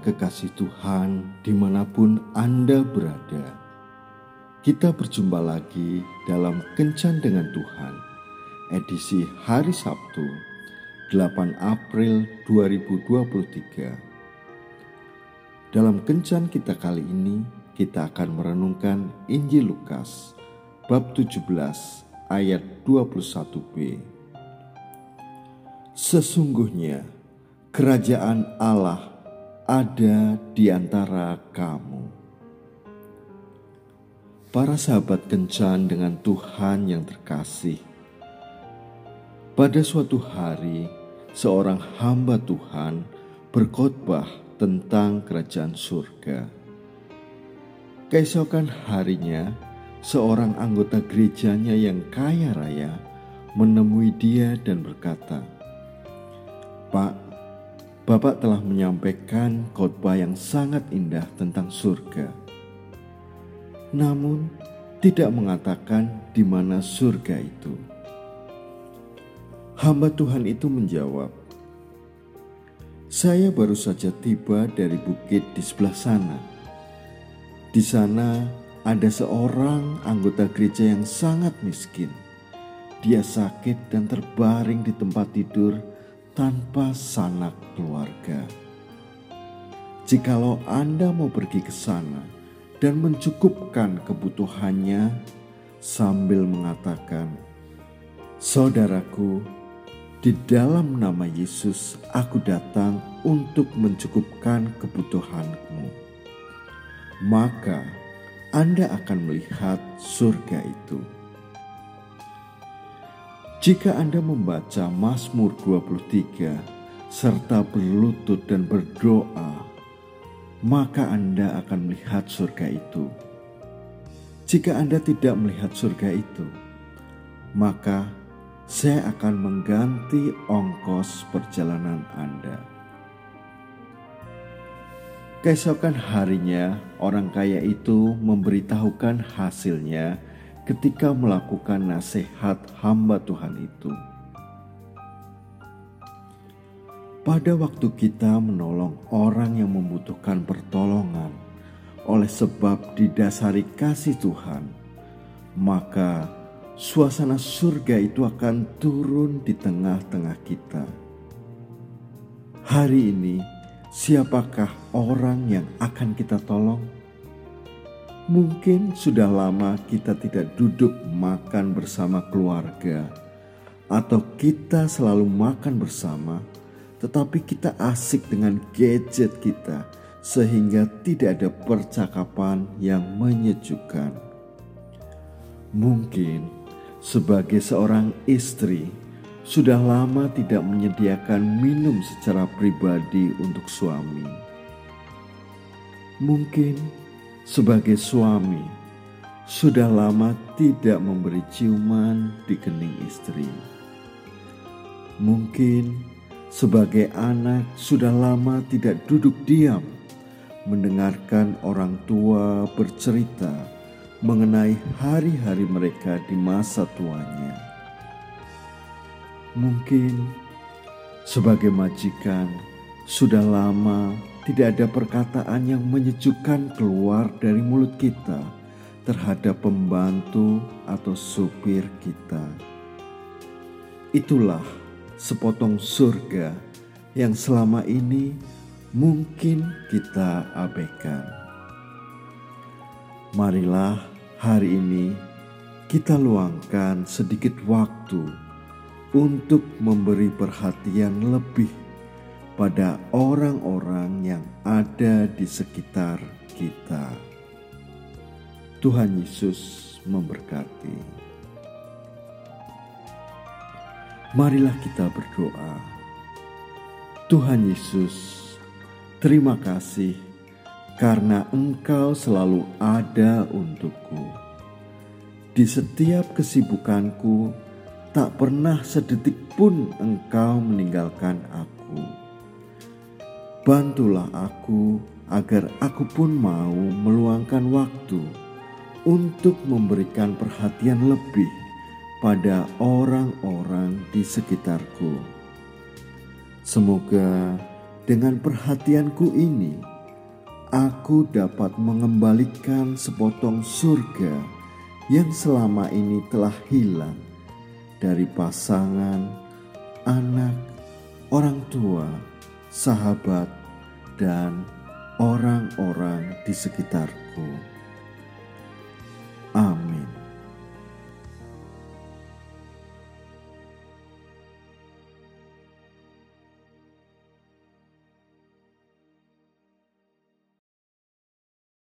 kekasih Tuhan di mana pun Anda berada. Kita berjumpa lagi dalam Kencan dengan Tuhan, edisi hari Sabtu, 8 April 2023. Dalam Kencan kita kali ini, kita akan merenungkan Injil Lukas, bab 17 ayat 21b. Sesungguhnya, kerajaan Allah ada di antara kamu. Para sahabat kencan dengan Tuhan yang terkasih. Pada suatu hari, seorang hamba Tuhan berkhotbah tentang kerajaan surga. Keesokan harinya, seorang anggota gerejanya yang kaya raya menemui dia dan berkata, "Pak, Bapak telah menyampaikan khotbah yang sangat indah tentang surga. Namun, tidak mengatakan di mana surga itu. Hamba Tuhan itu menjawab, "Saya baru saja tiba dari bukit di sebelah sana. Di sana ada seorang anggota gereja yang sangat miskin. Dia sakit dan terbaring di tempat tidur." Tanpa sanak keluarga. Jikalau Anda mau pergi ke sana dan mencukupkan kebutuhannya sambil mengatakan, "Saudaraku, di dalam nama Yesus aku datang untuk mencukupkan kebutuhanmu." Maka Anda akan melihat surga itu. Jika Anda membaca Mazmur 23 serta berlutut dan berdoa, maka Anda akan melihat surga itu. Jika Anda tidak melihat surga itu, maka saya akan mengganti ongkos perjalanan Anda. Keesokan harinya, orang kaya itu memberitahukan hasilnya ketika melakukan nasihat hamba Tuhan itu. Pada waktu kita menolong orang yang membutuhkan pertolongan oleh sebab didasari kasih Tuhan, maka suasana surga itu akan turun di tengah-tengah kita. Hari ini, siapakah orang yang akan kita tolong? Mungkin sudah lama kita tidak duduk makan bersama keluarga, atau kita selalu makan bersama, tetapi kita asik dengan gadget kita, sehingga tidak ada percakapan yang menyejukkan. Mungkin sebagai seorang istri, sudah lama tidak menyediakan minum secara pribadi untuk suami. Mungkin sebagai suami, sudah lama tidak memberi ciuman di kening istri. Mungkin sebagai anak sudah lama tidak duduk diam mendengarkan orang tua bercerita mengenai hari-hari mereka di masa tuanya. Mungkin sebagai majikan sudah lama tidak ada perkataan yang menyejukkan keluar dari mulut kita terhadap pembantu atau supir kita. Itulah sepotong surga yang selama ini mungkin kita abaikan. Marilah hari ini kita luangkan sedikit waktu untuk memberi perhatian lebih pada orang-orang yang ada di sekitar kita. Tuhan Yesus memberkati. Marilah kita berdoa. Tuhan Yesus, terima kasih karena Engkau selalu ada untukku. Di setiap kesibukanku, tak pernah sedetik pun Engkau meninggalkan aku. Bantulah aku agar aku pun mau meluangkan waktu untuk memberikan perhatian lebih pada orang-orang di sekitarku. Semoga Dengan perhatianku ini, aku dapat mengembalikan sepotong surga yang selama ini telah hilang dari pasangan, anak, orang tua, sahabat, dan orang-orang di sekitarku.